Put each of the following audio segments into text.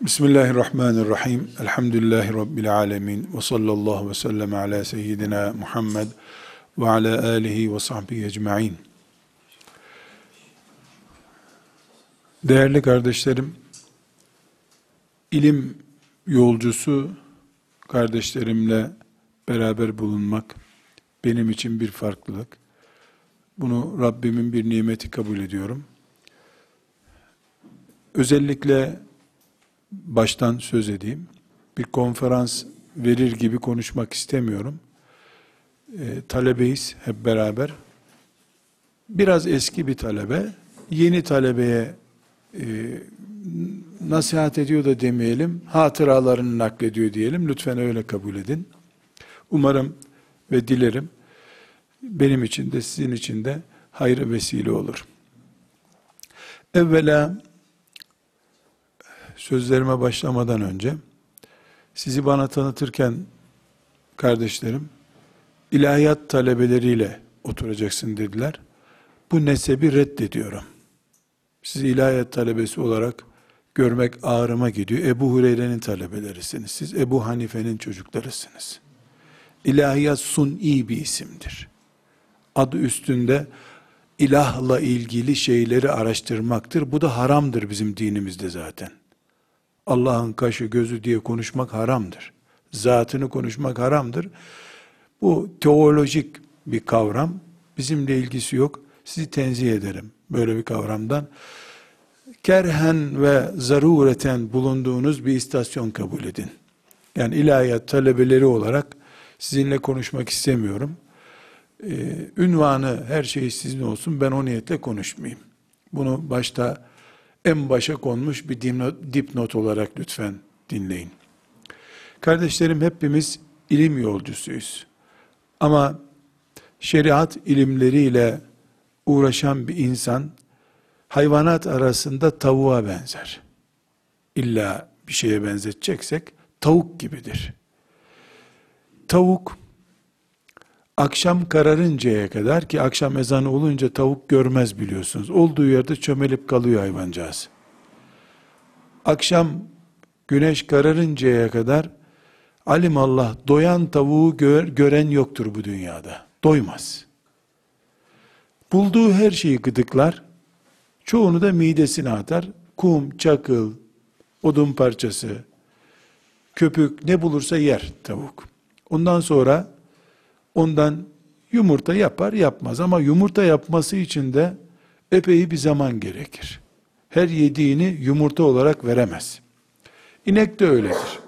Bismillahirrahmanirrahim. Elhamdülillahi Rabbil alemin. Ve sallallahu ve sellem ala seyyidina Muhammed ve ala alihi ve sahbihi ecma'in. Değerli kardeşlerim, ilim yolcusu kardeşlerimle beraber bulunmak benim için bir farklılık. Bunu Rabbimin bir nimeti kabul ediyorum. Özellikle baştan söz edeyim. Bir konferans verir gibi konuşmak istemiyorum. E, talebeyiz hep beraber. Biraz eski bir talebe, yeni talebeye e, nasihat ediyor da demeyelim, hatıralarını naklediyor diyelim. Lütfen öyle kabul edin. Umarım ve dilerim benim için de sizin için de hayır vesile olur. Evvela sözlerime başlamadan önce sizi bana tanıtırken kardeşlerim ilahiyat talebeleriyle oturacaksın dediler. Bu nesebi reddediyorum. Sizi ilahiyat talebesi olarak görmek ağrıma gidiyor. Ebu Hureyre'nin talebelerisiniz. Siz Ebu Hanife'nin çocuklarısınız. İlahiyat sun'i bir isimdir. Adı üstünde ilahla ilgili şeyleri araştırmaktır. Bu da haramdır bizim dinimizde zaten. Allah'ın kaşı gözü diye konuşmak haramdır. Zatını konuşmak haramdır. Bu teolojik bir kavram. Bizimle ilgisi yok. Sizi tenzih ederim böyle bir kavramdan. Kerhen ve zarureten bulunduğunuz bir istasyon kabul edin. Yani ilahiyat talebeleri olarak sizinle konuşmak istemiyorum. Ee, ünvanı her şey sizin olsun ben o niyetle konuşmayayım. Bunu başta en başa konmuş bir dipnot, olarak lütfen dinleyin. Kardeşlerim hepimiz ilim yolcusuyuz. Ama şeriat ilimleriyle uğraşan bir insan hayvanat arasında tavuğa benzer. İlla bir şeye benzeteceksek tavuk gibidir. Tavuk akşam kararıncaya kadar ki akşam ezanı olunca tavuk görmez biliyorsunuz. Olduğu yerde çömelip kalıyor hayvancağız. Akşam güneş kararıncaya kadar alim Allah doyan tavuğu gör, gören yoktur bu dünyada. Doymaz. Bulduğu her şeyi gıdıklar. Çoğunu da midesine atar. Kum, çakıl, odun parçası, köpük ne bulursa yer tavuk. Ondan sonra ondan yumurta yapar yapmaz ama yumurta yapması için de epey bir zaman gerekir. Her yediğini yumurta olarak veremez. İnek de öyledir.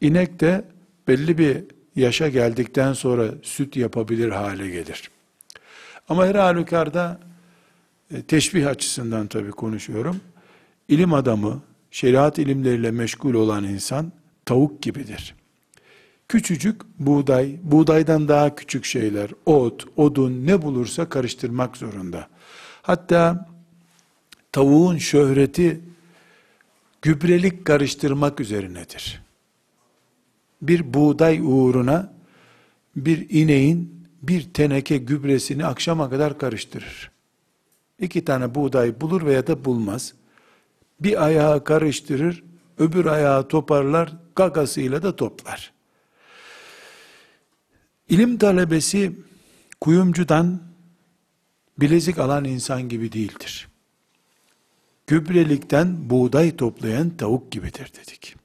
İnek de belli bir yaşa geldikten sonra süt yapabilir hale gelir. Ama her halükarda e, teşbih açısından tabii konuşuyorum. İlim adamı, şeriat ilimleriyle meşgul olan insan tavuk gibidir. Küçücük buğday, buğdaydan daha küçük şeyler, ot, odun ne bulursa karıştırmak zorunda. Hatta tavuğun şöhreti gübrelik karıştırmak üzerinedir. Bir buğday uğruna bir ineğin bir teneke gübresini akşama kadar karıştırır. İki tane buğday bulur veya da bulmaz. Bir ayağı karıştırır, öbür ayağı toparlar, gagasıyla da toplar. İlim talebesi kuyumcudan bilezik alan insan gibi değildir. Gübrelikten buğday toplayan tavuk gibidir dedik.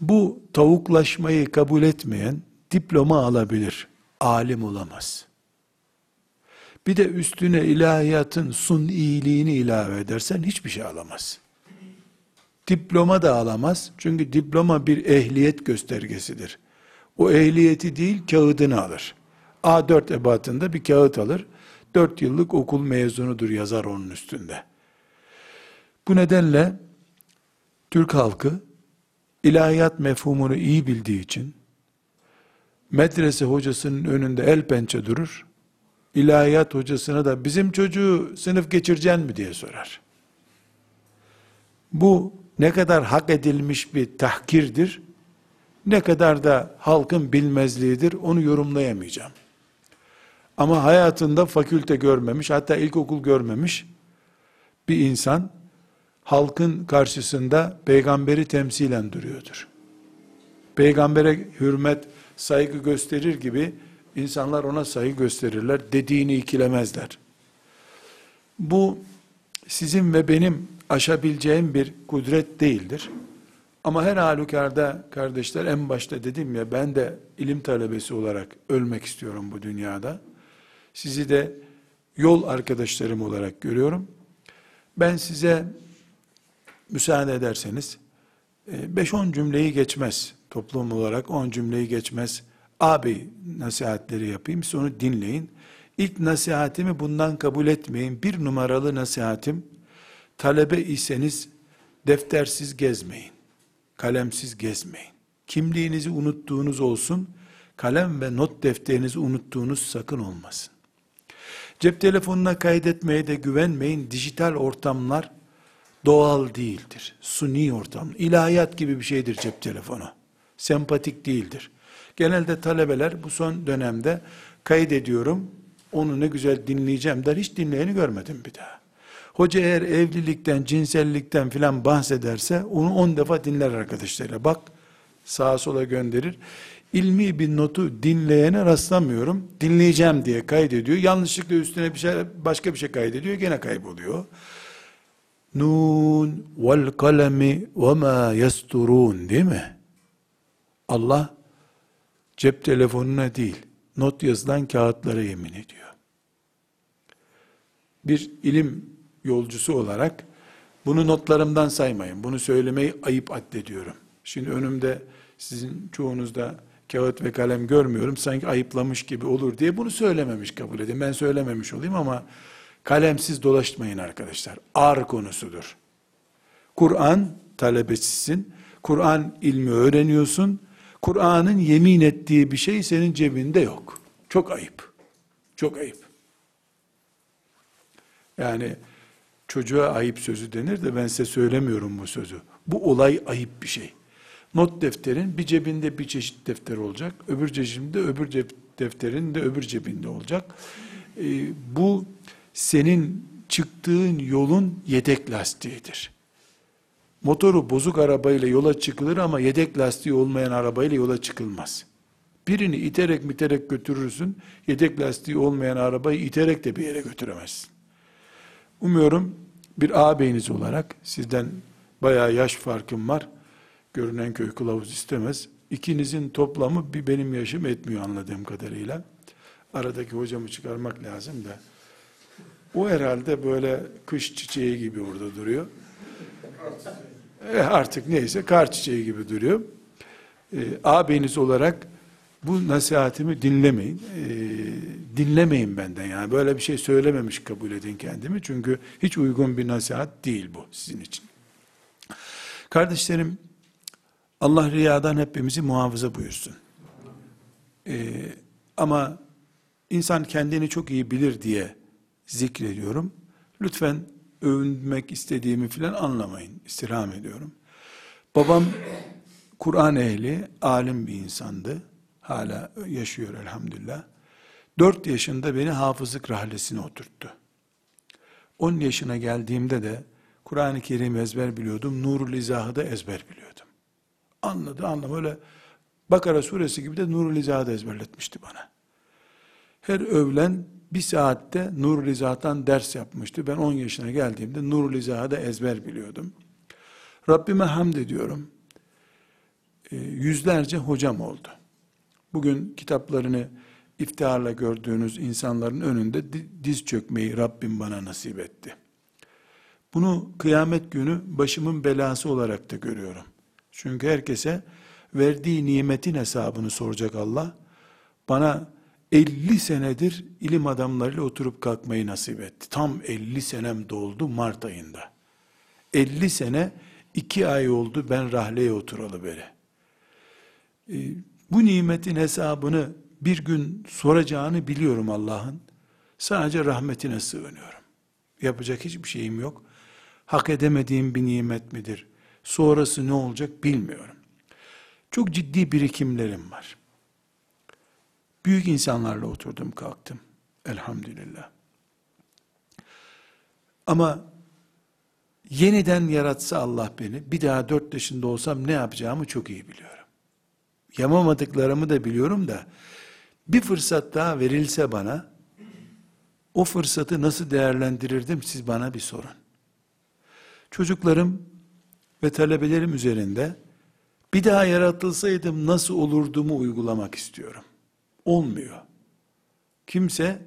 Bu tavuklaşmayı kabul etmeyen diploma alabilir, alim olamaz. Bir de üstüne ilahiyatın sun iyiliğini ilave edersen hiçbir şey alamaz. Diploma da alamaz. Çünkü diploma bir ehliyet göstergesidir. O ehliyeti değil kağıdını alır. A4 ebatında bir kağıt alır. 4 yıllık okul mezunudur yazar onun üstünde. Bu nedenle Türk halkı ilahiyat mefhumunu iyi bildiği için medrese hocasının önünde el pençe durur. İlahiyat hocasına da bizim çocuğu sınıf geçireceksin mi diye sorar. Bu ne kadar hak edilmiş bir tahkirdir ne kadar da halkın bilmezliğidir onu yorumlayamayacağım. Ama hayatında fakülte görmemiş, hatta ilkokul görmemiş bir insan halkın karşısında peygamberi temsilen duruyordur. Peygambere hürmet, saygı gösterir gibi insanlar ona saygı gösterirler, dediğini ikilemezler. Bu sizin ve benim aşabileceğim bir kudret değildir. Ama her halükarda kardeşler en başta dedim ya ben de ilim talebesi olarak ölmek istiyorum bu dünyada. Sizi de yol arkadaşlarım olarak görüyorum. Ben size müsaade ederseniz 5-10 e, cümleyi geçmez toplum olarak 10 cümleyi geçmez. Abi nasihatleri yapayım siz onu dinleyin. İlk nasihatimi bundan kabul etmeyin. Bir numaralı nasihatim talebe iseniz deftersiz gezmeyin. Kalemsiz gezmeyin. Kimliğinizi unuttuğunuz olsun. Kalem ve not defterinizi unuttuğunuz sakın olmasın. Cep telefonuna kaydetmeye de güvenmeyin. Dijital ortamlar doğal değildir. Suni ortam. İlahiyat gibi bir şeydir cep telefonu. Sempatik değildir. Genelde talebeler bu son dönemde kaydediyorum, onu ne güzel dinleyeceğim der, hiç dinleyeni görmedim bir daha. Hoca eğer evlilikten, cinsellikten filan bahsederse onu on defa dinler arkadaşlarıyla. Bak sağa sola gönderir. İlmi bir notu dinleyene rastlamıyorum. Dinleyeceğim diye kaydediyor. Yanlışlıkla üstüne bir şey, başka bir şey kaydediyor. Gene kayboluyor. Nun vel kalemi ve ma yasturun değil mi? Allah cep telefonuna değil, not yazılan kağıtlara yemin ediyor. Bir ilim yolcusu olarak bunu notlarımdan saymayın. Bunu söylemeyi ayıp addediyorum. Şimdi önümde sizin çoğunuzda kağıt ve kalem görmüyorum. Sanki ayıplamış gibi olur diye bunu söylememiş kabul edin. Ben söylememiş olayım ama kalemsiz dolaşmayın arkadaşlar. Ağır konusudur. Kur'an talebesisin. Kur'an ilmi öğreniyorsun. Kur'an'ın yemin ettiği bir şey senin cebinde yok. Çok ayıp. Çok ayıp. Yani çocuğa ayıp sözü denir de ben size söylemiyorum bu sözü. Bu olay ayıp bir şey. Not defterin bir cebinde bir çeşit defter olacak. Öbür cebinde öbür defterin de öbür cebinde olacak. Ee, bu senin çıktığın yolun yedek lastiğidir. Motoru bozuk arabayla yola çıkılır ama yedek lastiği olmayan arabayla yola çıkılmaz. Birini iterek miterek götürürsün, yedek lastiği olmayan arabayı iterek de bir yere götüremezsin. Umuyorum bir ağabeyiniz olarak sizden bayağı yaş farkım var. Görünen köy kılavuz istemez. İkinizin toplamı bir benim yaşım etmiyor anladığım kadarıyla. Aradaki hocamı çıkarmak lazım da. O herhalde böyle kış çiçeği gibi orada duruyor. E artık neyse kar çiçeği gibi duruyor. E, ağabeyiniz olarak bu nasihatimi dinlemeyin. E, dinlemeyin benden yani. Böyle bir şey söylememiş kabul edin kendimi. Çünkü hiç uygun bir nasihat değil bu sizin için. Kardeşlerim, Allah riyadan hepimizi muhafaza buyursun. E, ama insan kendini çok iyi bilir diye zikrediyorum. Lütfen övünmek istediğimi filan anlamayın. İstirham ediyorum. Babam Kur'an ehli, alim bir insandı. Hala yaşıyor elhamdülillah. Dört yaşında beni hafızlık rahlesine oturttu. On yaşına geldiğimde de Kur'an-ı Kerim ezber biliyordum. Nurul İzah'ı da ezber biliyordum. Anladı anlam öyle Bakara suresi gibi de Nurul İzah'ı da ezberletmişti bana. Her övlen bir saatte Nur Riza'dan ders yapmıştı. Ben 10 yaşına geldiğimde Nur Riza'da ezber biliyordum. Rabbime hamd ediyorum. E, yüzlerce hocam oldu. Bugün kitaplarını iftiharla gördüğünüz insanların önünde diz çökmeyi Rabbim bana nasip etti. Bunu kıyamet günü başımın belası olarak da görüyorum. Çünkü herkese verdiği nimetin hesabını soracak Allah. Bana 50 senedir ilim adamlarıyla oturup kalkmayı nasip etti. Tam 50 senem doldu Mart ayında. 50 sene 2 ay oldu ben rahleye oturalı böyle. Ee, bu nimetin hesabını bir gün soracağını biliyorum Allah'ın. Sadece rahmetine sığınıyorum. Yapacak hiçbir şeyim yok. Hak edemediğim bir nimet midir? Sonrası ne olacak bilmiyorum. Çok ciddi birikimlerim var. Büyük insanlarla oturdum kalktım. Elhamdülillah. Ama yeniden yaratsa Allah beni, bir daha dört yaşında olsam ne yapacağımı çok iyi biliyorum. Yamamadıklarımı da biliyorum da, bir fırsat daha verilse bana, o fırsatı nasıl değerlendirirdim siz bana bir sorun. Çocuklarım ve talebelerim üzerinde bir daha yaratılsaydım nasıl olurdumu uygulamak istiyorum. Olmuyor. Kimse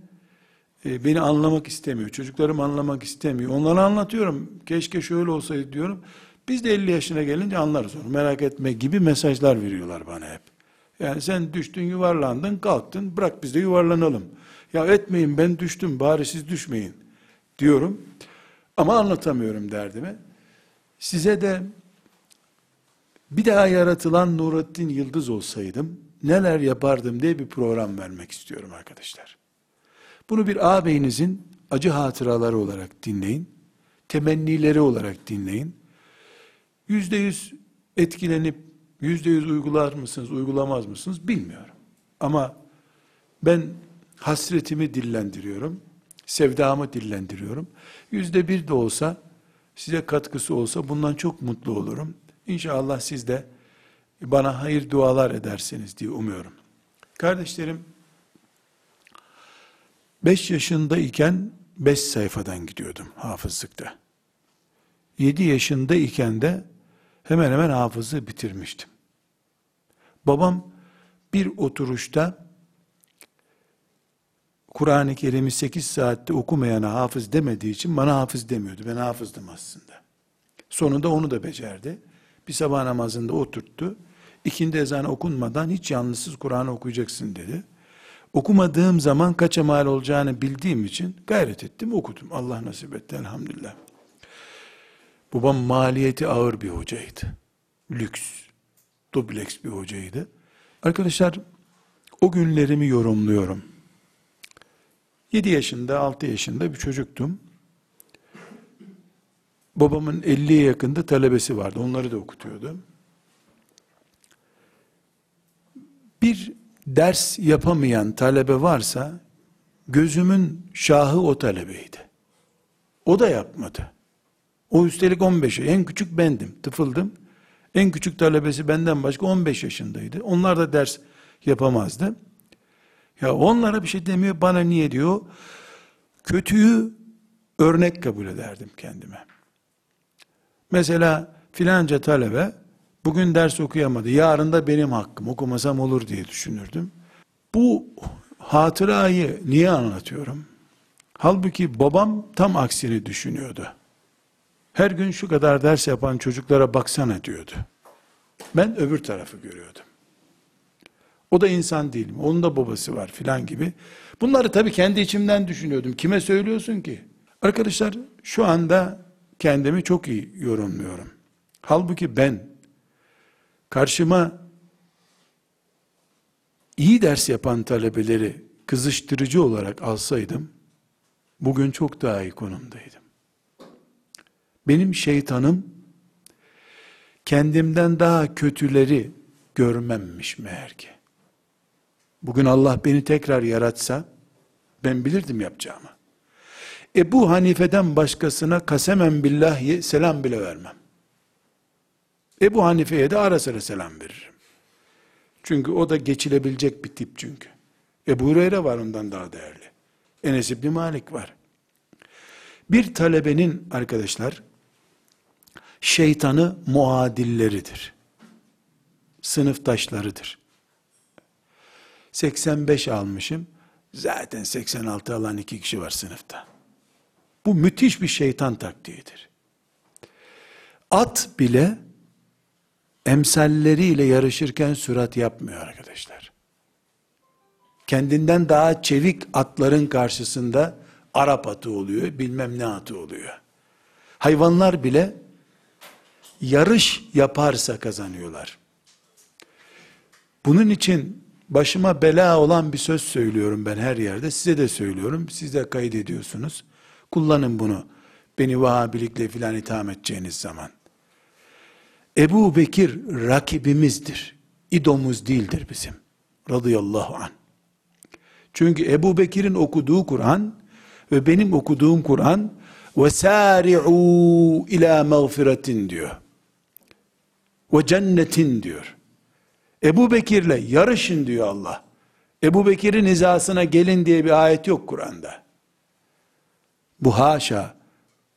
e, beni anlamak istemiyor. Çocuklarım anlamak istemiyor. Onlara anlatıyorum. Keşke şöyle olsaydı diyorum. Biz de 50 yaşına gelince anlarız onu. Merak etme gibi mesajlar veriyorlar bana hep. Yani sen düştün yuvarlandın kalktın bırak biz de yuvarlanalım. Ya etmeyin ben düştüm bari siz düşmeyin diyorum. Ama anlatamıyorum derdimi. Size de bir daha yaratılan Nurattin Yıldız olsaydım neler yapardım diye bir program vermek istiyorum arkadaşlar. Bunu bir ağabeyinizin acı hatıraları olarak dinleyin. Temennileri olarak dinleyin. Yüzde yüz etkilenip yüzde yüz uygular mısınız, uygulamaz mısınız bilmiyorum. Ama ben hasretimi dillendiriyorum. Sevdamı dillendiriyorum. Yüzde bir de olsa size katkısı olsa bundan çok mutlu olurum. İnşallah siz de bana hayır dualar edersiniz diye umuyorum. Kardeşlerim, 5 yaşındayken 5 sayfadan gidiyordum hafızlıkta. 7 yaşındayken de hemen hemen hafızı bitirmiştim. Babam bir oturuşta Kur'an-ı Kerim'i 8 saatte okumayana hafız demediği için bana hafız demiyordu. Ben hafızdım aslında. Sonunda onu da becerdi. Bir sabah namazında oturttu. İkindi ezanı okunmadan hiç yalnızsız Kur'an okuyacaksın dedi. Okumadığım zaman kaça mal olacağını bildiğim için gayret ettim, okudum. Allah nasip etti elhamdülillah. Babam maliyeti ağır bir hocaydı. Lüks, dubleks bir hocaydı. Arkadaşlar, o günlerimi yorumluyorum. 7 yaşında, 6 yaşında bir çocuktum. Babamın 50'ye yakında talebesi vardı. Onları da okutuyordu. Bir ders yapamayan talebe varsa gözümün şahı o talebeydi. O da yapmadı. O üstelik 15 en küçük bendim, tıfıldım. En küçük talebesi benden başka 15 yaşındaydı. Onlar da ders yapamazdı. Ya onlara bir şey demiyor, bana niye diyor? Kötüyü örnek kabul ederdim kendime. Mesela filanca talebe bugün ders okuyamadı. Yarın da benim hakkım okumasam olur diye düşünürdüm. Bu hatırayı niye anlatıyorum? Halbuki babam tam aksini düşünüyordu. Her gün şu kadar ders yapan çocuklara baksana diyordu. Ben öbür tarafı görüyordum. O da insan değil mi? Onun da babası var filan gibi. Bunları tabii kendi içimden düşünüyordum. Kime söylüyorsun ki? Arkadaşlar şu anda kendimi çok iyi yorumluyorum. Halbuki ben karşıma iyi ders yapan talebeleri kızıştırıcı olarak alsaydım, bugün çok daha iyi konumdaydım. Benim şeytanım, kendimden daha kötüleri görmemmiş meğer ki. Bugün Allah beni tekrar yaratsa, ben bilirdim yapacağımı. Ebu Hanife'den başkasına kasemen billah selam bile vermem. Ebu Hanife'ye de ara sıra selam veririm. Çünkü o da geçilebilecek bir tip çünkü. Ebu Hureyre var ondan daha değerli. Enes İbni Malik var. Bir talebenin arkadaşlar, şeytanı muadilleridir. Sınıftaşlarıdır. 85 almışım. Zaten 86 alan iki kişi var sınıfta. Bu müthiş bir şeytan taktiğidir. At bile emsalleriyle yarışırken sürat yapmıyor arkadaşlar. Kendinden daha çevik atların karşısında Arap atı oluyor, bilmem ne atı oluyor. Hayvanlar bile yarış yaparsa kazanıyorlar. Bunun için başıma bela olan bir söz söylüyorum ben her yerde. Size de söylüyorum. Siz de kaydediyorsunuz. Kullanın bunu. Beni Vahabilikle filan itham edeceğiniz zaman. Ebu Bekir rakibimizdir. İdomuz değildir bizim. Radıyallahu an. Çünkü Ebu Bekir'in okuduğu Kur'an ve benim okuduğum Kur'an Ve sari'u ila mağfiretin diyor. Ve cennetin diyor. Ebu Bekir'le yarışın diyor Allah. Ebu Bekir'in hizasına gelin diye bir ayet yok Kur'an'da. Bu haşa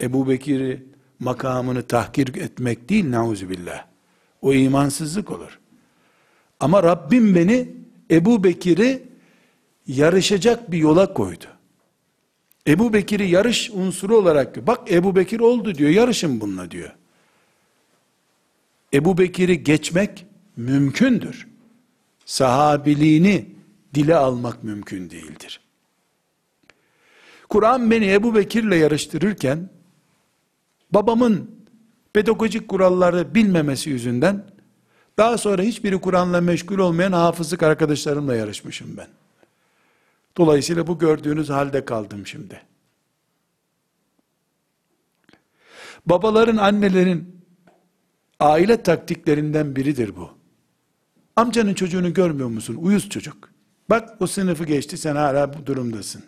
Ebu Bekir'i makamını tahkir etmek değil nauzubillah. O imansızlık olur. Ama Rabbim beni Ebu Bekir'i yarışacak bir yola koydu. Ebu Bekir'i yarış unsuru olarak bak Ebu Bekir oldu diyor yarışın bununla diyor. Ebu Bekir'i geçmek mümkündür. Sahabiliğini dile almak mümkün değildir. Kur'an beni Ebu Bekir'le yarıştırırken babamın pedagojik kuralları bilmemesi yüzünden daha sonra hiçbiri Kur'an'la meşgul olmayan hafızlık arkadaşlarımla yarışmışım ben. Dolayısıyla bu gördüğünüz halde kaldım şimdi. Babaların, annelerin aile taktiklerinden biridir bu. Amcanın çocuğunu görmüyor musun? Uyuz çocuk. Bak o sınıfı geçti sen hala bu durumdasın.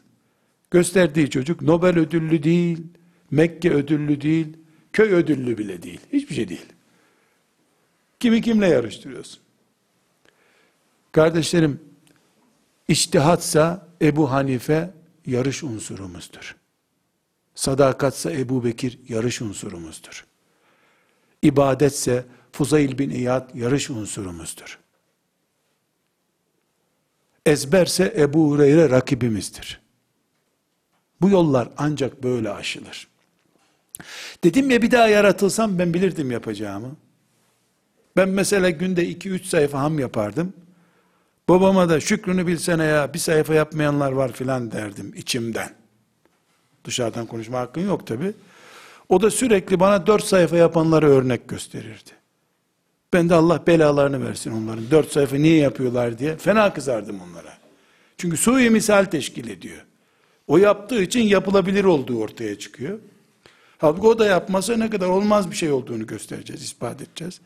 Gösterdiği çocuk Nobel ödüllü değil, Mekke ödüllü değil, köy ödüllü bile değil. Hiçbir şey değil. Kimi kimle yarıştırıyorsun? Kardeşlerim, İçtihatsa Ebu Hanife yarış unsurumuzdur. Sadakatsa Ebu Bekir yarış unsurumuzdur. İbadetse Fuzayl bin İyad yarış unsurumuzdur. Ezberse Ebu Hureyre rakibimizdir. Bu yollar ancak böyle aşılır. Dedim ya bir daha yaratılsam ben bilirdim yapacağımı. Ben mesela günde 2-3 sayfa ham yapardım. Babama da şükrünü bilsene ya bir sayfa yapmayanlar var filan derdim içimden. Dışarıdan konuşma hakkın yok tabi. O da sürekli bana dört sayfa yapanları örnek gösterirdi. Ben de Allah belalarını versin onların. Dört sayfa niye yapıyorlar diye fena kızardım onlara. Çünkü sui misal teşkil ediyor. O yaptığı için yapılabilir olduğu ortaya çıkıyor. Halbuki o da yapmasa ne kadar olmaz bir şey olduğunu göstereceğiz, ispat edeceğiz.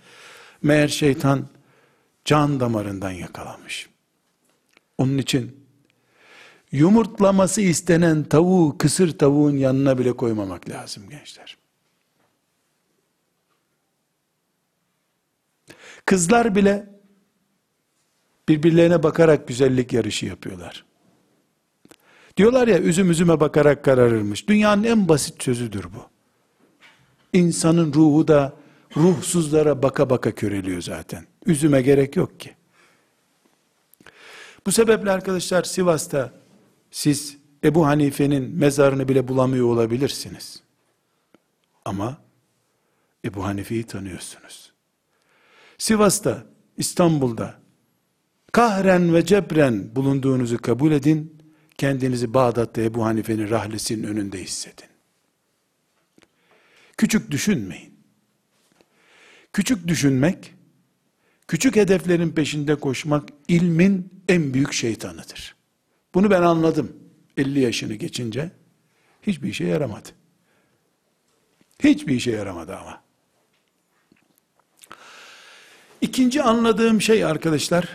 Meğer şeytan can damarından yakalamış. Onun için yumurtlaması istenen tavuğu kısır tavuğun yanına bile koymamak lazım gençler. Kızlar bile birbirlerine bakarak güzellik yarışı yapıyorlar. Diyorlar ya üzüm üzüme bakarak kararırmış. Dünyanın en basit sözüdür bu. İnsanın ruhu da ruhsuzlara baka baka köreliyor zaten. Üzüme gerek yok ki. Bu sebeple arkadaşlar Sivas'ta siz Ebu Hanife'nin mezarını bile bulamıyor olabilirsiniz. Ama Ebu Hanife'yi tanıyorsunuz. Sivas'ta, İstanbul'da kahren ve cebren bulunduğunuzu kabul edin. Kendinizi Bağdat'ta Ebu Hanife'nin rahlesinin önünde hissedin. Küçük düşünmeyin. Küçük düşünmek, küçük hedeflerin peşinde koşmak ilmin en büyük şeytanıdır. Bunu ben anladım 50 yaşını geçince. Hiçbir işe yaramadı. Hiçbir işe yaramadı ama. İkinci anladığım şey arkadaşlar,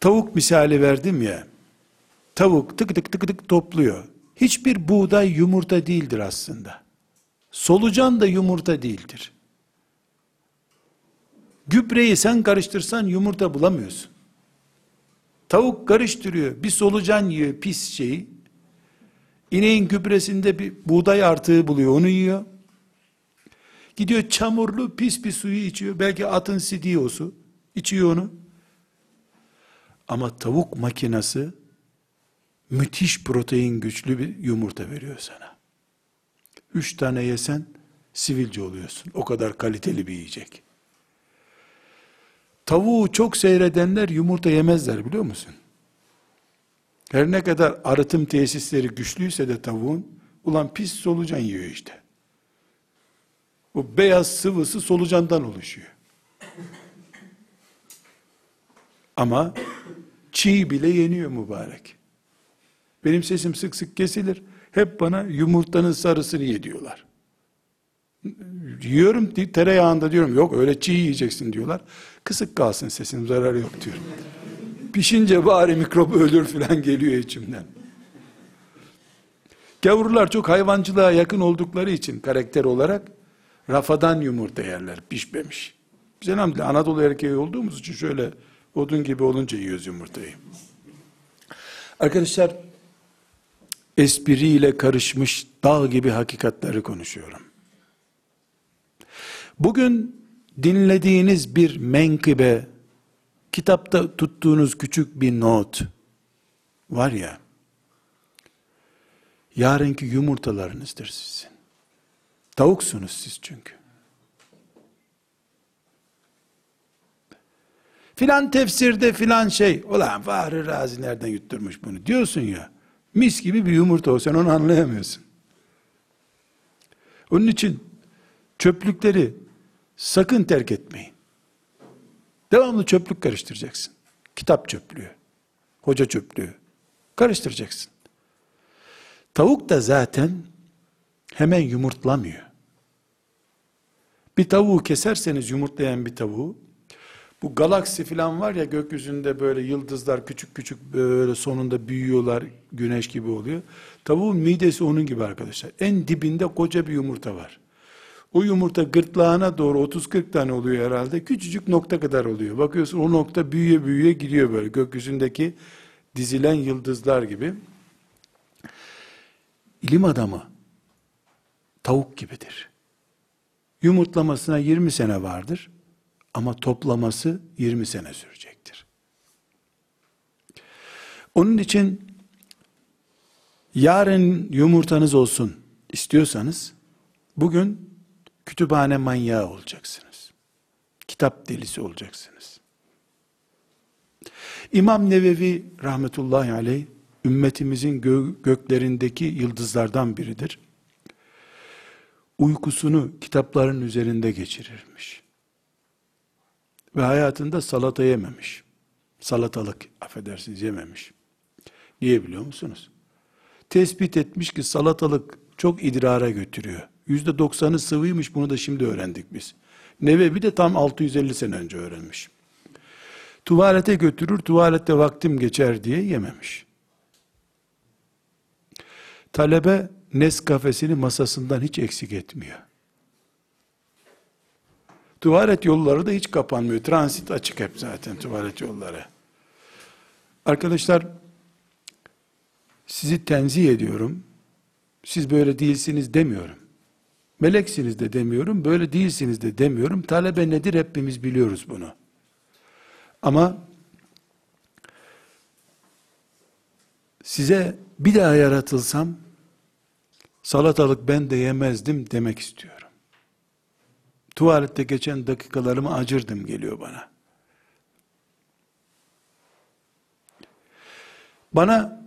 tavuk misali verdim ya, tavuk tık tık tık tık topluyor. Hiçbir buğday yumurta değildir aslında. Solucan da yumurta değildir. Gübreyi sen karıştırsan yumurta bulamıyorsun. Tavuk karıştırıyor, bir solucan yiyor pis şeyi. İneğin gübresinde bir buğday artığı buluyor, onu yiyor. Gidiyor çamurlu pis bir suyu içiyor. Belki atın sidiği o su. İçiyor onu. Ama tavuk makinası müthiş protein güçlü bir yumurta veriyor sana. Üç tane yesen sivilce oluyorsun. O kadar kaliteli bir yiyecek. Tavuğu çok seyredenler yumurta yemezler biliyor musun? Her ne kadar arıtım tesisleri güçlüyse de tavuğun, ulan pis solucan yiyor işte. O beyaz sıvısı solucandan oluşuyor. Ama çiğ bile yeniyor mübarek. Benim sesim sık sık kesilir. Hep bana yumurtanın sarısını ye diyorlar. Yiyorum tereyağında diyorum yok öyle çiğ yiyeceksin diyorlar. Kısık kalsın sesim zararı yok diyorum. Pişince bari mikrop ölür falan geliyor içimden. Gavurlar çok hayvancılığa yakın oldukları için karakter olarak rafadan yumurta yerler pişmemiş. Biz elhamdülillah Anadolu erkeği olduğumuz için şöyle odun gibi olunca yiyoruz yumurtayı. Arkadaşlar espriyle karışmış dağ gibi hakikatleri konuşuyorum. Bugün dinlediğiniz bir menkıbe, kitapta tuttuğunuz küçük bir not var ya, yarınki yumurtalarınızdır sizin. Tavuksunuz siz çünkü. Filan tefsirde filan şey, ulan Fahri Razi nereden yutturmuş bunu diyorsun ya, mis gibi bir yumurta o, sen onu anlayamıyorsun. Onun için çöplükleri sakın terk etmeyin. Devamlı çöplük karıştıracaksın. Kitap çöplüğü, hoca çöplüğü karıştıracaksın. Tavuk da zaten hemen yumurtlamıyor. Bir tavuğu keserseniz yumurtlayan bir tavuğu, bu galaksi falan var ya gökyüzünde böyle yıldızlar küçük küçük böyle sonunda büyüyorlar, güneş gibi oluyor. Tavuğun midesi onun gibi arkadaşlar. En dibinde koca bir yumurta var. O yumurta gırtlağına doğru 30-40 tane oluyor herhalde. Küçücük nokta kadar oluyor. Bakıyorsun o nokta büyüye büyüye gidiyor böyle gökyüzündeki dizilen yıldızlar gibi. İlim adamı tavuk gibidir. Yumurtlamasına 20 sene vardır ama toplaması 20 sene sürecektir. Onun için yarın yumurtanız olsun istiyorsanız bugün kütüphane manyağı olacaksınız. Kitap delisi olacaksınız. İmam Nevevi rahmetullahi aleyh ümmetimizin gö göklerindeki yıldızlardan biridir. Uykusunu kitapların üzerinde geçirirmiş. Ve hayatında salata yememiş. Salatalık affedersiniz yememiş. Niye biliyor musunuz? Tespit etmiş ki salatalık çok idrara götürüyor. Yüzde doksanı sıvıymış bunu da şimdi öğrendik biz. Nevevi de tam 650 sene önce öğrenmiş. Tuvalete götürür, tuvalette vaktim geçer diye yememiş. Talebe Neskafesini masasından hiç eksik etmiyor. Tuvalet yolları da hiç kapanmıyor. Transit açık hep zaten tuvalet yolları. Arkadaşlar sizi tenzih ediyorum. Siz böyle değilsiniz demiyorum. Meleksiniz de demiyorum, böyle değilsiniz de demiyorum. Talebe nedir hepimiz biliyoruz bunu. Ama size bir daha yaratılsam salatalık ben de yemezdim demek istiyorum. Tuvalette geçen dakikalarımı acırdım geliyor bana. Bana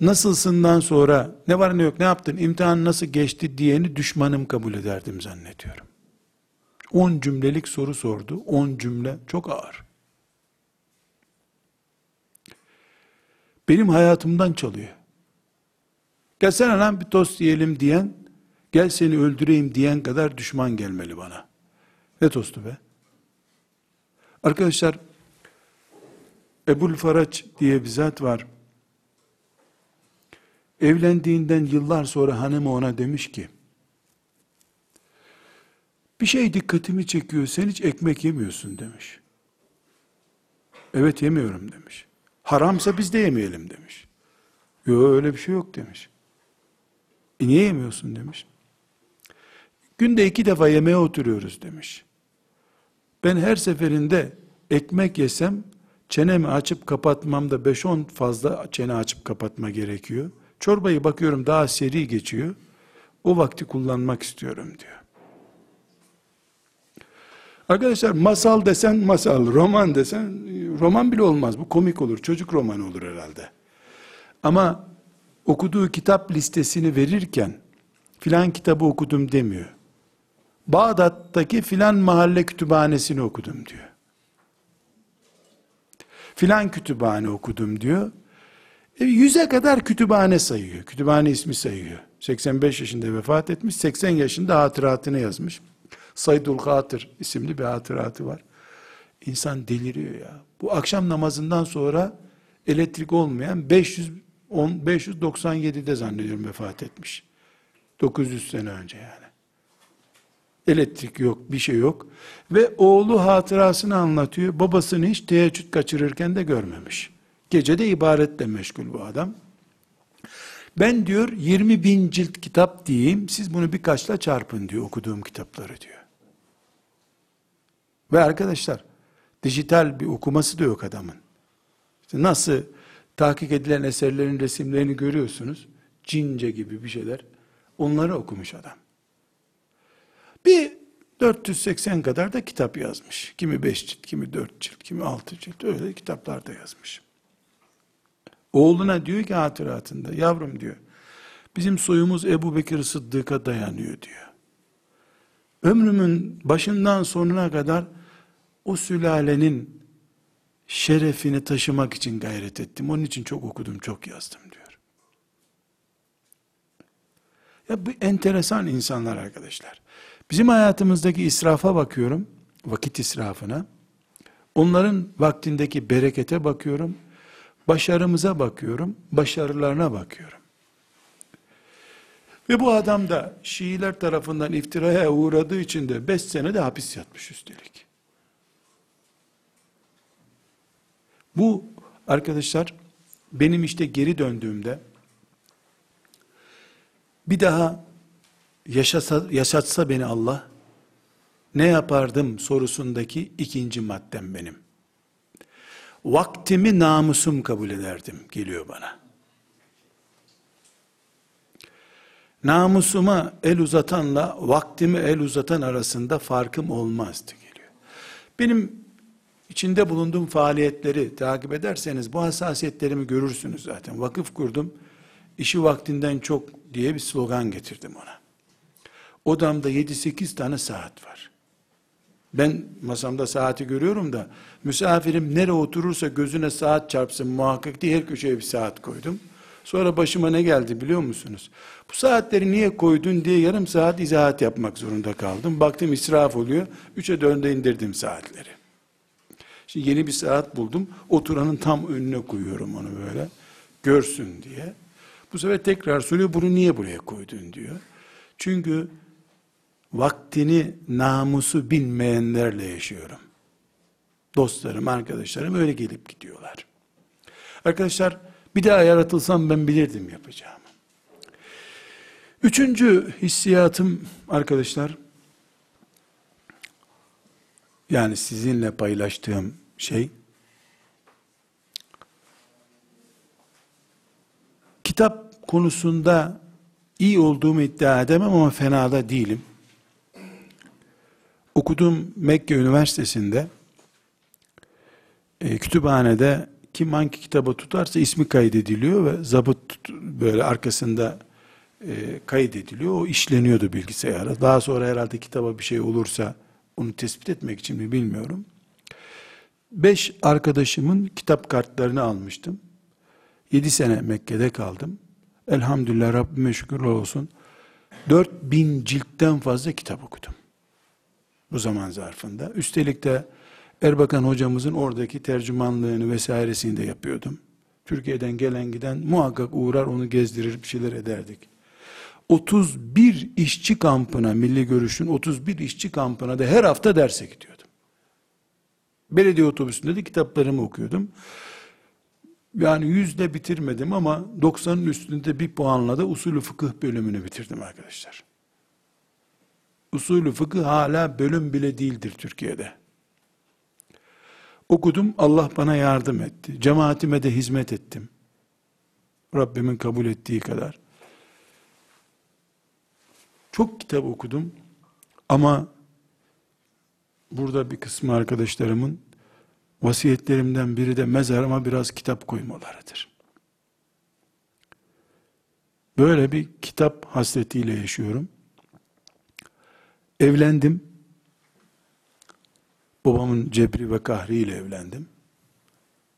nasılsından sonra ne var ne yok ne yaptın imtihan nasıl geçti diyeni düşmanım kabul ederdim zannediyorum. 10 cümlelik soru sordu. 10 cümle çok ağır. Benim hayatımdan çalıyor. Gelsene lan bir tost yiyelim diyen, gel seni öldüreyim diyen kadar düşman gelmeli bana. Ne tostu be? Arkadaşlar, Ebul Faraç diye bir zat var. Evlendiğinden yıllar sonra hanımı ona demiş ki, bir şey dikkatimi çekiyor, sen hiç ekmek yemiyorsun demiş. Evet yemiyorum demiş. Haramsa biz de yemeyelim demiş. Yok öyle bir şey yok demiş. E niye yemiyorsun demiş. Günde iki defa yemeğe oturuyoruz demiş. Ben her seferinde ekmek yesem çenemi açıp kapatmamda 5-10 fazla çene açıp kapatma gerekiyor. Çorbayı bakıyorum daha seri geçiyor. O vakti kullanmak istiyorum diyor. Arkadaşlar masal desen masal, roman desen roman bile olmaz. Bu komik olur. Çocuk romanı olur herhalde. Ama okuduğu kitap listesini verirken filan kitabı okudum demiyor. Bağdat'taki filan mahalle kütüphanesini okudum diyor. Filan kütüphane okudum diyor. E, yüze kadar kütüphane sayıyor. Kütüphane ismi sayıyor. 85 yaşında vefat etmiş. 80 yaşında hatıratını yazmış. Saydul Hatır isimli bir hatıratı var. İnsan deliriyor ya. Bu akşam namazından sonra elektrik olmayan 500 10 597'de zannediyorum vefat etmiş. 900 sene önce yani. Elektrik yok, bir şey yok. Ve oğlu hatırasını anlatıyor. Babasını hiç teheccüd kaçırırken de görmemiş. Gece de ibaretle meşgul bu adam. Ben diyor 20 bin cilt kitap diyeyim, siz bunu birkaçla çarpın diyor okuduğum kitapları diyor. Ve arkadaşlar, dijital bir okuması da yok adamın. İşte nasıl tahkik edilen eserlerin resimlerini görüyorsunuz, cince gibi bir şeyler, onları okumuş adam. Bir 480 kadar da kitap yazmış. Kimi 5 cilt, kimi 4 cilt, kimi 6 cilt, öyle kitaplar da yazmış. Oğluna diyor ki hatıratında, yavrum diyor, bizim soyumuz Ebu Bekir Sıddık'a dayanıyor diyor. Ömrümün başından sonuna kadar o sülalenin şerefini taşımak için gayret ettim. Onun için çok okudum, çok yazdım diyor. Ya bu enteresan insanlar arkadaşlar. Bizim hayatımızdaki israfa bakıyorum, vakit israfına. Onların vaktindeki berekete bakıyorum. Başarımıza bakıyorum, başarılarına bakıyorum. Ve bu adam da Şiiler tarafından iftiraya uğradığı için de 5 sene de hapis yatmış üstelik. Bu arkadaşlar benim işte geri döndüğümde bir daha yaşasa, yaşatsa beni Allah ne yapardım sorusundaki ikinci maddem benim vaktimi namusum kabul ederdim geliyor bana. Namusuma el uzatanla vaktimi el uzatan arasında farkım olmazdı geliyor. Benim içinde bulunduğum faaliyetleri takip ederseniz bu hassasiyetlerimi görürsünüz zaten. Vakıf kurdum, işi vaktinden çok diye bir slogan getirdim ona. Odamda 7-8 tane saat var. Ben masamda saati görüyorum da misafirim nere oturursa gözüne saat çarpsın muhakkak diye her köşeye bir saat koydum. Sonra başıma ne geldi biliyor musunuz? Bu saatleri niye koydun diye yarım saat izahat yapmak zorunda kaldım. Baktım israf oluyor. Üçe dörde indirdim saatleri. Şimdi yeni bir saat buldum. Oturanın tam önüne koyuyorum onu böyle. Görsün diye. Bu sefer tekrar soruyor bunu niye buraya koydun diyor. Çünkü vaktini namusu bilmeyenlerle yaşıyorum. Dostlarım, arkadaşlarım öyle gelip gidiyorlar. Arkadaşlar bir daha yaratılsam ben bilirdim yapacağımı. Üçüncü hissiyatım arkadaşlar, yani sizinle paylaştığım şey, kitap konusunda iyi olduğumu iddia edemem ama fena da değilim okuduğum Mekke Üniversitesi'nde e, kütüphanede kim hangi kitabı tutarsa ismi kaydediliyor ve zabıt böyle arkasında e, kaydediliyor. O işleniyordu bilgisayara. Daha sonra herhalde kitaba bir şey olursa onu tespit etmek için mi bilmiyorum. Beş arkadaşımın kitap kartlarını almıştım. Yedi sene Mekke'de kaldım. Elhamdülillah Rabbime şükürler olsun. Dört bin ciltten fazla kitap okudum bu zaman zarfında. Üstelik de Erbakan hocamızın oradaki tercümanlığını vesairesini de yapıyordum. Türkiye'den gelen giden muhakkak uğrar onu gezdirir bir şeyler ederdik. 31 işçi kampına, milli görüşün 31 işçi kampına da her hafta derse gidiyordum. Belediye otobüsünde de kitaplarımı okuyordum. Yani yüzde bitirmedim ama 90'ın üstünde bir puanla da usulü fıkıh bölümünü bitirdim arkadaşlar usulü fıkıh hala bölüm bile değildir Türkiye'de. Okudum, Allah bana yardım etti. Cemaatime de hizmet ettim. Rabbimin kabul ettiği kadar. Çok kitap okudum ama burada bir kısmı arkadaşlarımın vasiyetlerimden biri de mezarıma biraz kitap koymalarıdır. Böyle bir kitap hasretiyle yaşıyorum. Evlendim. Babamın cebri ve kahriyle evlendim.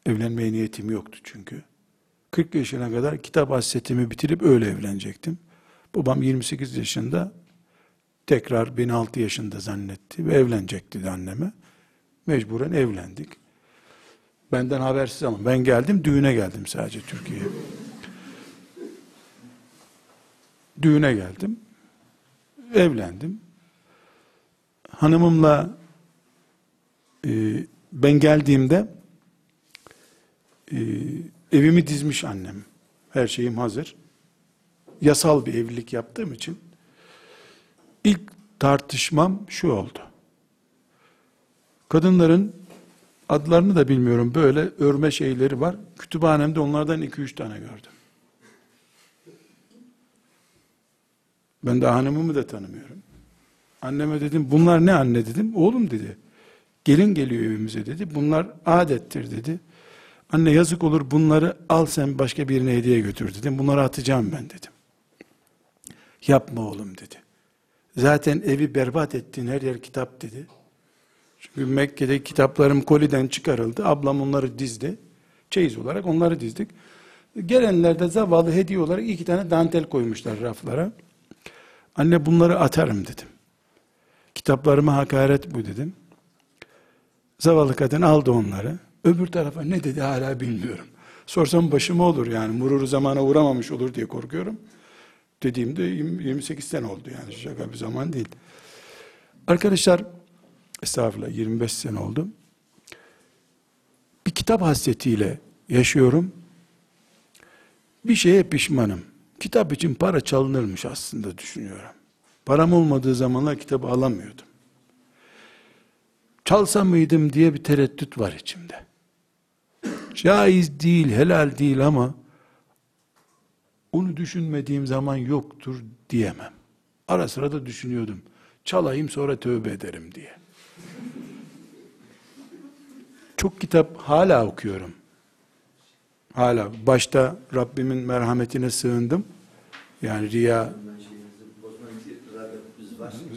Evlenmeye niyetim yoktu çünkü. 40 yaşına kadar kitap hasretimi bitirip öyle evlenecektim. Babam 28 yaşında tekrar beni 6 yaşında zannetti ve evlenecekti anneme. Mecburen evlendik. Benden habersiz ama ben geldim düğüne geldim sadece Türkiye'ye. düğüne geldim. Evlendim. Hanımımla e, ben geldiğimde e, evimi dizmiş annem. Her şeyim hazır. Yasal bir evlilik yaptığım için ilk tartışmam şu oldu. Kadınların adlarını da bilmiyorum böyle örme şeyleri var. Kütüphanemde onlardan iki üç tane gördüm. Ben de hanımımı da tanımıyorum. Anneme dedim bunlar ne anne dedim. Oğlum dedi. Gelin geliyor evimize dedi. Bunlar adettir dedi. Anne yazık olur bunları al sen başka birine hediye götür dedim. Bunları atacağım ben dedim. Yapma oğlum dedi. Zaten evi berbat ettin her yer kitap dedi. Çünkü Mekke'de kitaplarım koliden çıkarıldı. Ablam onları dizdi. Çeyiz olarak onları dizdik. Gelenler de zavallı hediye olarak iki tane dantel koymuşlar raflara. Anne bunları atarım dedim. Kitaplarıma hakaret bu dedim. Zavallı kadın aldı onları. Öbür tarafa ne dedi hala bilmiyorum. Sorsam başıma olur yani. Mururu zamana uğramamış olur diye korkuyorum. Dediğimde 28 sene oldu yani. Şaka bir zaman değil. Arkadaşlar estağfurullah 25 sene oldu. Bir kitap hasretiyle yaşıyorum. Bir şeye pişmanım. Kitap için para çalınırmış aslında düşünüyorum. Param olmadığı zamanlar kitabı alamıyordum. Çalsa mıydım diye bir tereddüt var içimde. Caiz değil, helal değil ama onu düşünmediğim zaman yoktur diyemem. Ara sıra da düşünüyordum. Çalayım sonra tövbe ederim diye. Çok kitap hala okuyorum. Hala başta Rabbimin merhametine sığındım. Yani riya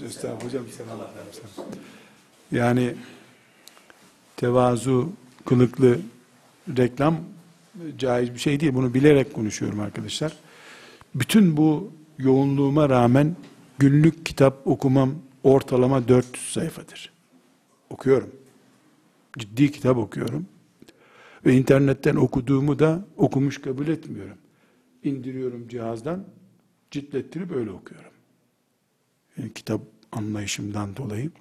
Estağfurullah hocam sen Allah Yani tevazu kılıklı reklam caiz bir şey değil. Bunu bilerek konuşuyorum arkadaşlar. Bütün bu yoğunluğuma rağmen günlük kitap okumam ortalama 400 sayfadır. Okuyorum. Ciddi kitap okuyorum. Ve internetten okuduğumu da okumuş kabul etmiyorum. İndiriyorum cihazdan, ciltlettirip öyle okuyorum. Yani kitap anlayışımdan dolayı.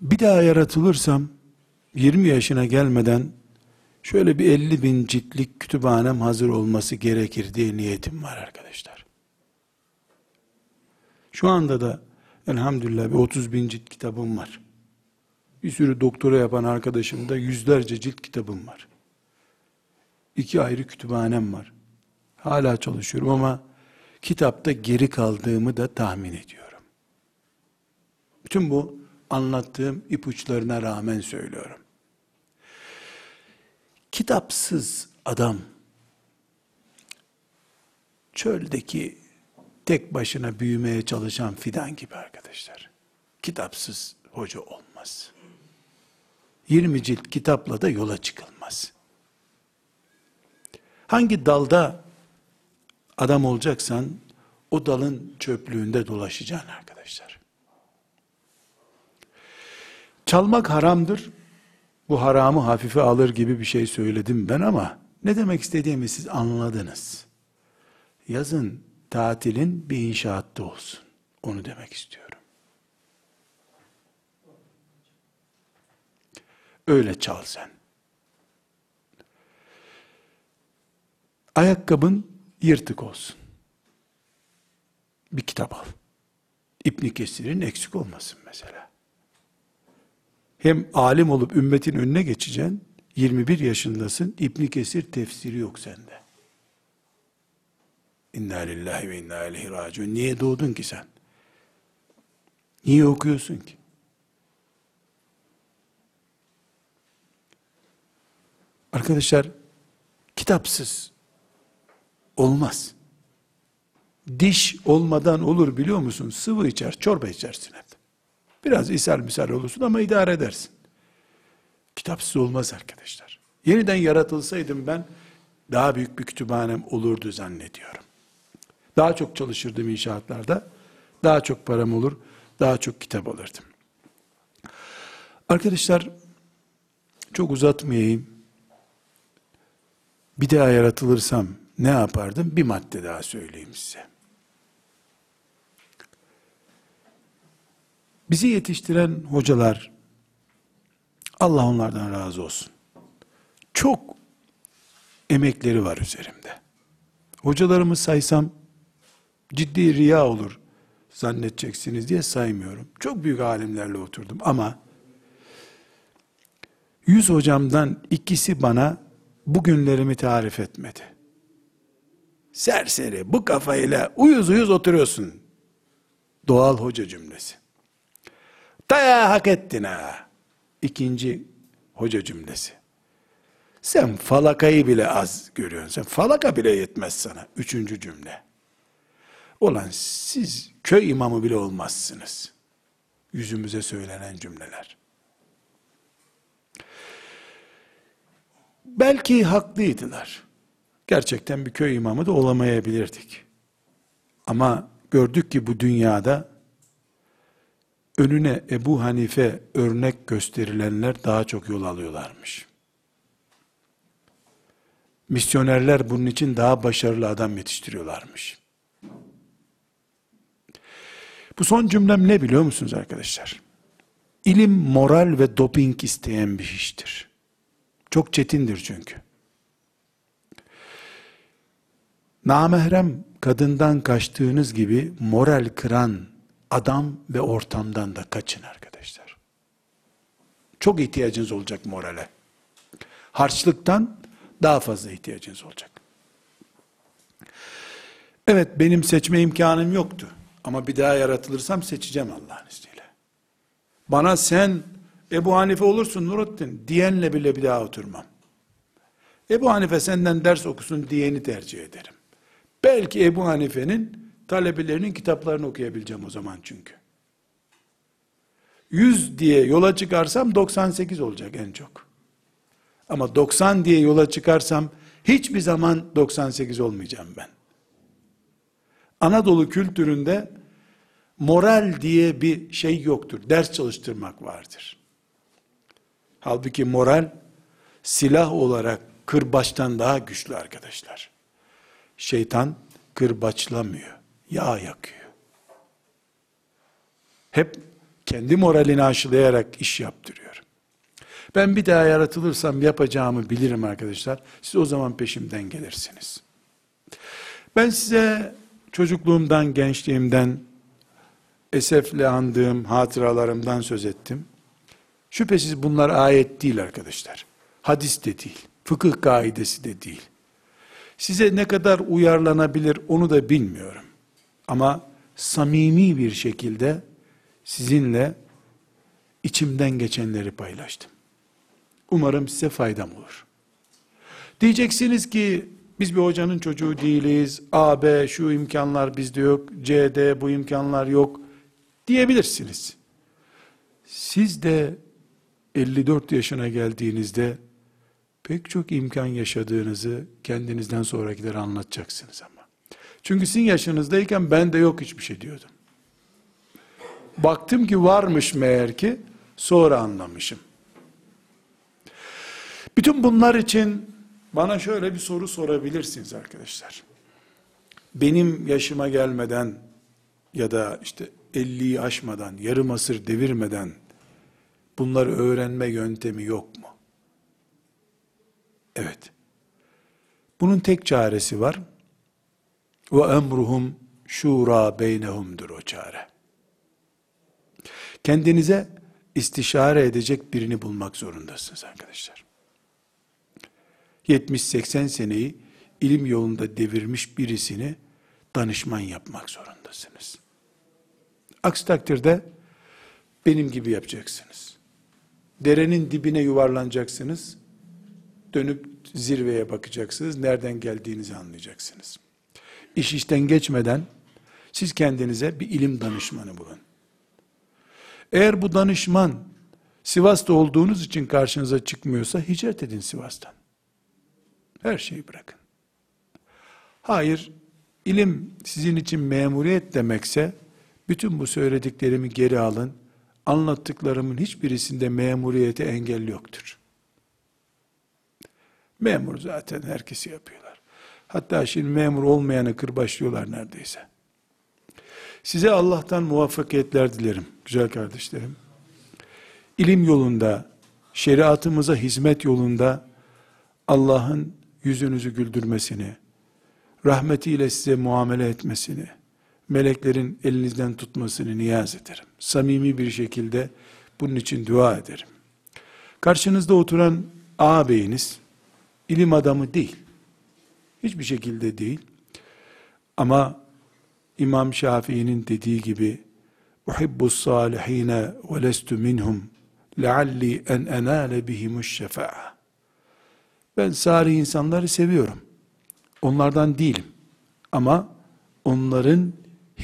Bir daha yaratılırsam, 20 yaşına gelmeden şöyle bir 50 bin ciltlik kütüphanem hazır olması gerekir diye niyetim var arkadaşlar. Şu anda da elhamdülillah bir 30 bin cilt kitabım var. Bir sürü doktora yapan arkadaşım da yüzlerce cilt kitabım var. İki ayrı kütüphanem var. Hala çalışıyorum ama kitapta geri kaldığımı da tahmin ediyorum. Bütün bu anlattığım ipuçlarına rağmen söylüyorum. Kitapsız adam çöldeki tek başına büyümeye çalışan fidan gibi arkadaşlar. Kitapsız hoca olmaz. 20 cilt kitapla da yola çıkılmaz. Hangi dalda adam olacaksan o dalın çöplüğünde dolaşacaksın arkadaşlar. Çalmak haramdır. Bu haramı hafife alır gibi bir şey söyledim ben ama ne demek istediğimi siz anladınız. Yazın tatilin bir inşaatta olsun. Onu demek istiyorum. Öyle çal sen. Ayakkabın yırtık olsun. Bir kitap al. İbn Kesir'in eksik olmasın mesela. Hem alim olup ümmetin önüne geçeceksin. 21 yaşındasın. İbn Kesir tefsiri yok sende. İnna lillahi ve inna ileyhi raciun. Niye doğdun ki sen? Niye okuyorsun ki? Arkadaşlar kitapsız olmaz. Diş olmadan olur biliyor musun? Sıvı içer, çorba içersin hep. Biraz ishal misal olursun ama idare edersin. Kitapsız olmaz arkadaşlar. Yeniden yaratılsaydım ben daha büyük bir kütüphanem olurdu zannediyorum. Daha çok çalışırdım inşaatlarda. Daha çok param olur. Daha çok kitap alırdım. Arkadaşlar çok uzatmayayım. bir daha yaratılırsam ne yapardım? Bir madde daha söyleyeyim size. Bizi yetiştiren hocalar, Allah onlardan razı olsun. Çok emekleri var üzerimde. Hocalarımı saysam ciddi riya olur zannedeceksiniz diye saymıyorum. Çok büyük alimlerle oturdum ama yüz hocamdan ikisi bana bugünlerimi tarif etmedi. Serseri bu kafayla uyuz uyuz oturuyorsun. Doğal hoca cümlesi. Daya hak ettin ha. İkinci hoca cümlesi. Sen falakayı bile az görüyorsun. Sen falaka bile yetmez sana. Üçüncü cümle. Olan siz köy imamı bile olmazsınız. Yüzümüze söylenen cümleler. Belki haklıydılar. Gerçekten bir köy imamı da olamayabilirdik. Ama gördük ki bu dünyada önüne Ebu Hanife örnek gösterilenler daha çok yol alıyorlarmış. Misyonerler bunun için daha başarılı adam yetiştiriyorlarmış. Bu son cümlem ne biliyor musunuz arkadaşlar? İlim, moral ve doping isteyen bir iştir. Çok çetindir çünkü. Namahrem kadından kaçtığınız gibi moral kıran adam ve ortamdan da kaçın arkadaşlar. Çok ihtiyacınız olacak morale. Harçlıktan daha fazla ihtiyacınız olacak. Evet benim seçme imkanım yoktu. Ama bir daha yaratılırsam seçeceğim Allah'ın izniyle. Bana sen Ebu Hanife olursun Nurattin diyenle bile bir daha oturmam. Ebu Hanife senden ders okusun diyeni tercih ederim. Belki Ebu Hanife'nin talebelerinin kitaplarını okuyabileceğim o zaman çünkü. 100 diye yola çıkarsam 98 olacak en çok. Ama 90 diye yola çıkarsam hiçbir zaman 98 olmayacağım ben. Anadolu kültüründe moral diye bir şey yoktur. Ders çalıştırmak vardır. Halbuki moral silah olarak kırbaçtan daha güçlü arkadaşlar. Şeytan kırbaçlamıyor, yağ yakıyor. Hep kendi moralini aşılayarak iş yaptırıyor. Ben bir daha yaratılırsam yapacağımı bilirim arkadaşlar. Siz o zaman peşimden gelirsiniz. Ben size çocukluğumdan, gençliğimden, esefle andığım hatıralarımdan söz ettim. Şüphesiz bunlar ayet değil arkadaşlar. Hadis de değil. Fıkıh kaidesi de değil. Size ne kadar uyarlanabilir onu da bilmiyorum. Ama samimi bir şekilde sizinle içimden geçenleri paylaştım. Umarım size faydam olur. Diyeceksiniz ki biz bir hocanın çocuğu değiliz. A, B şu imkanlar bizde yok. C, D bu imkanlar yok. Diyebilirsiniz. Siz de 54 yaşına geldiğinizde pek çok imkan yaşadığınızı kendinizden sonrakilere anlatacaksınız ama. Çünkü sizin yaşınızdayken ben de yok hiçbir şey diyordum. Baktım ki varmış meğer ki sonra anlamışım. Bütün bunlar için bana şöyle bir soru sorabilirsiniz arkadaşlar. Benim yaşıma gelmeden ya da işte 50'yi aşmadan, yarım asır devirmeden bunları öğrenme yöntemi yok mu? Evet. Bunun tek çaresi var. Ve emruhum şura beynehumdur o çare. Kendinize istişare edecek birini bulmak zorundasınız arkadaşlar. 70-80 seneyi ilim yolunda devirmiş birisini danışman yapmak zorundasınız. Aksi takdirde benim gibi yapacaksınız. Derenin dibine yuvarlanacaksınız. Dönüp zirveye bakacaksınız. Nereden geldiğinizi anlayacaksınız. İş işten geçmeden siz kendinize bir ilim danışmanı bulun. Eğer bu danışman Sivas'ta olduğunuz için karşınıza çıkmıyorsa hicret edin Sivas'tan. Her şeyi bırakın. Hayır, ilim sizin için memuriyet demekse, bütün bu söylediklerimi geri alın, anlattıklarımın hiçbirisinde memuriyete engel yoktur. Memur zaten herkesi yapıyorlar. Hatta şimdi memur olmayanı kırbaçlıyorlar neredeyse. Size Allah'tan muvaffakiyetler dilerim güzel kardeşlerim. İlim yolunda, şeriatımıza hizmet yolunda Allah'ın yüzünüzü güldürmesini, rahmetiyle size muamele etmesini, meleklerin elinizden tutmasını niyaz ederim. Samimi bir şekilde bunun için dua ederim. Karşınızda oturan ağabeyiniz, ilim adamı değil. Hiçbir şekilde değil. Ama İmam Şafii'nin dediği gibi salihine ve lestu minhum lealli en enale bihimuş şefa'a. Ben salih insanları seviyorum. Onlardan değilim. Ama onların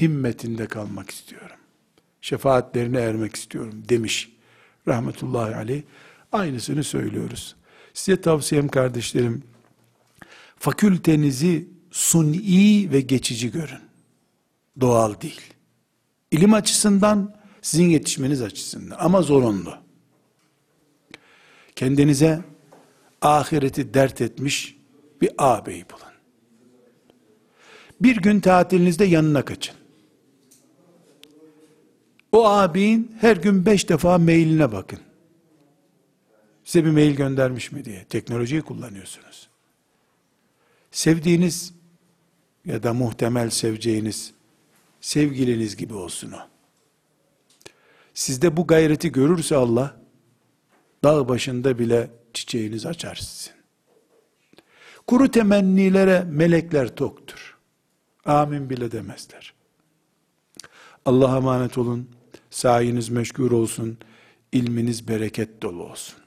himmetinde kalmak istiyorum. Şefaatlerine ermek istiyorum demiş. Rahmetullahi aleyh. Aynısını söylüyoruz. Size tavsiyem kardeşlerim, fakültenizi suni ve geçici görün. Doğal değil. İlim açısından, sizin yetişmeniz açısından ama zorunlu. Kendinize ahireti dert etmiş bir ağabey bulun. Bir gün tatilinizde yanına kaçın. O ağabeyin her gün beş defa mailine bakın. Size bir mail göndermiş mi diye. Teknolojiyi kullanıyorsunuz. Sevdiğiniz ya da muhtemel seveceğiniz sevgiliniz gibi olsun o. Sizde bu gayreti görürse Allah, dağ başında bile çiçeğiniz açar sizin. Kuru temennilere melekler toktur. Amin bile demezler. Allah'a emanet olun. Sayiniz meşgul olsun. ilminiz bereket dolu olsun.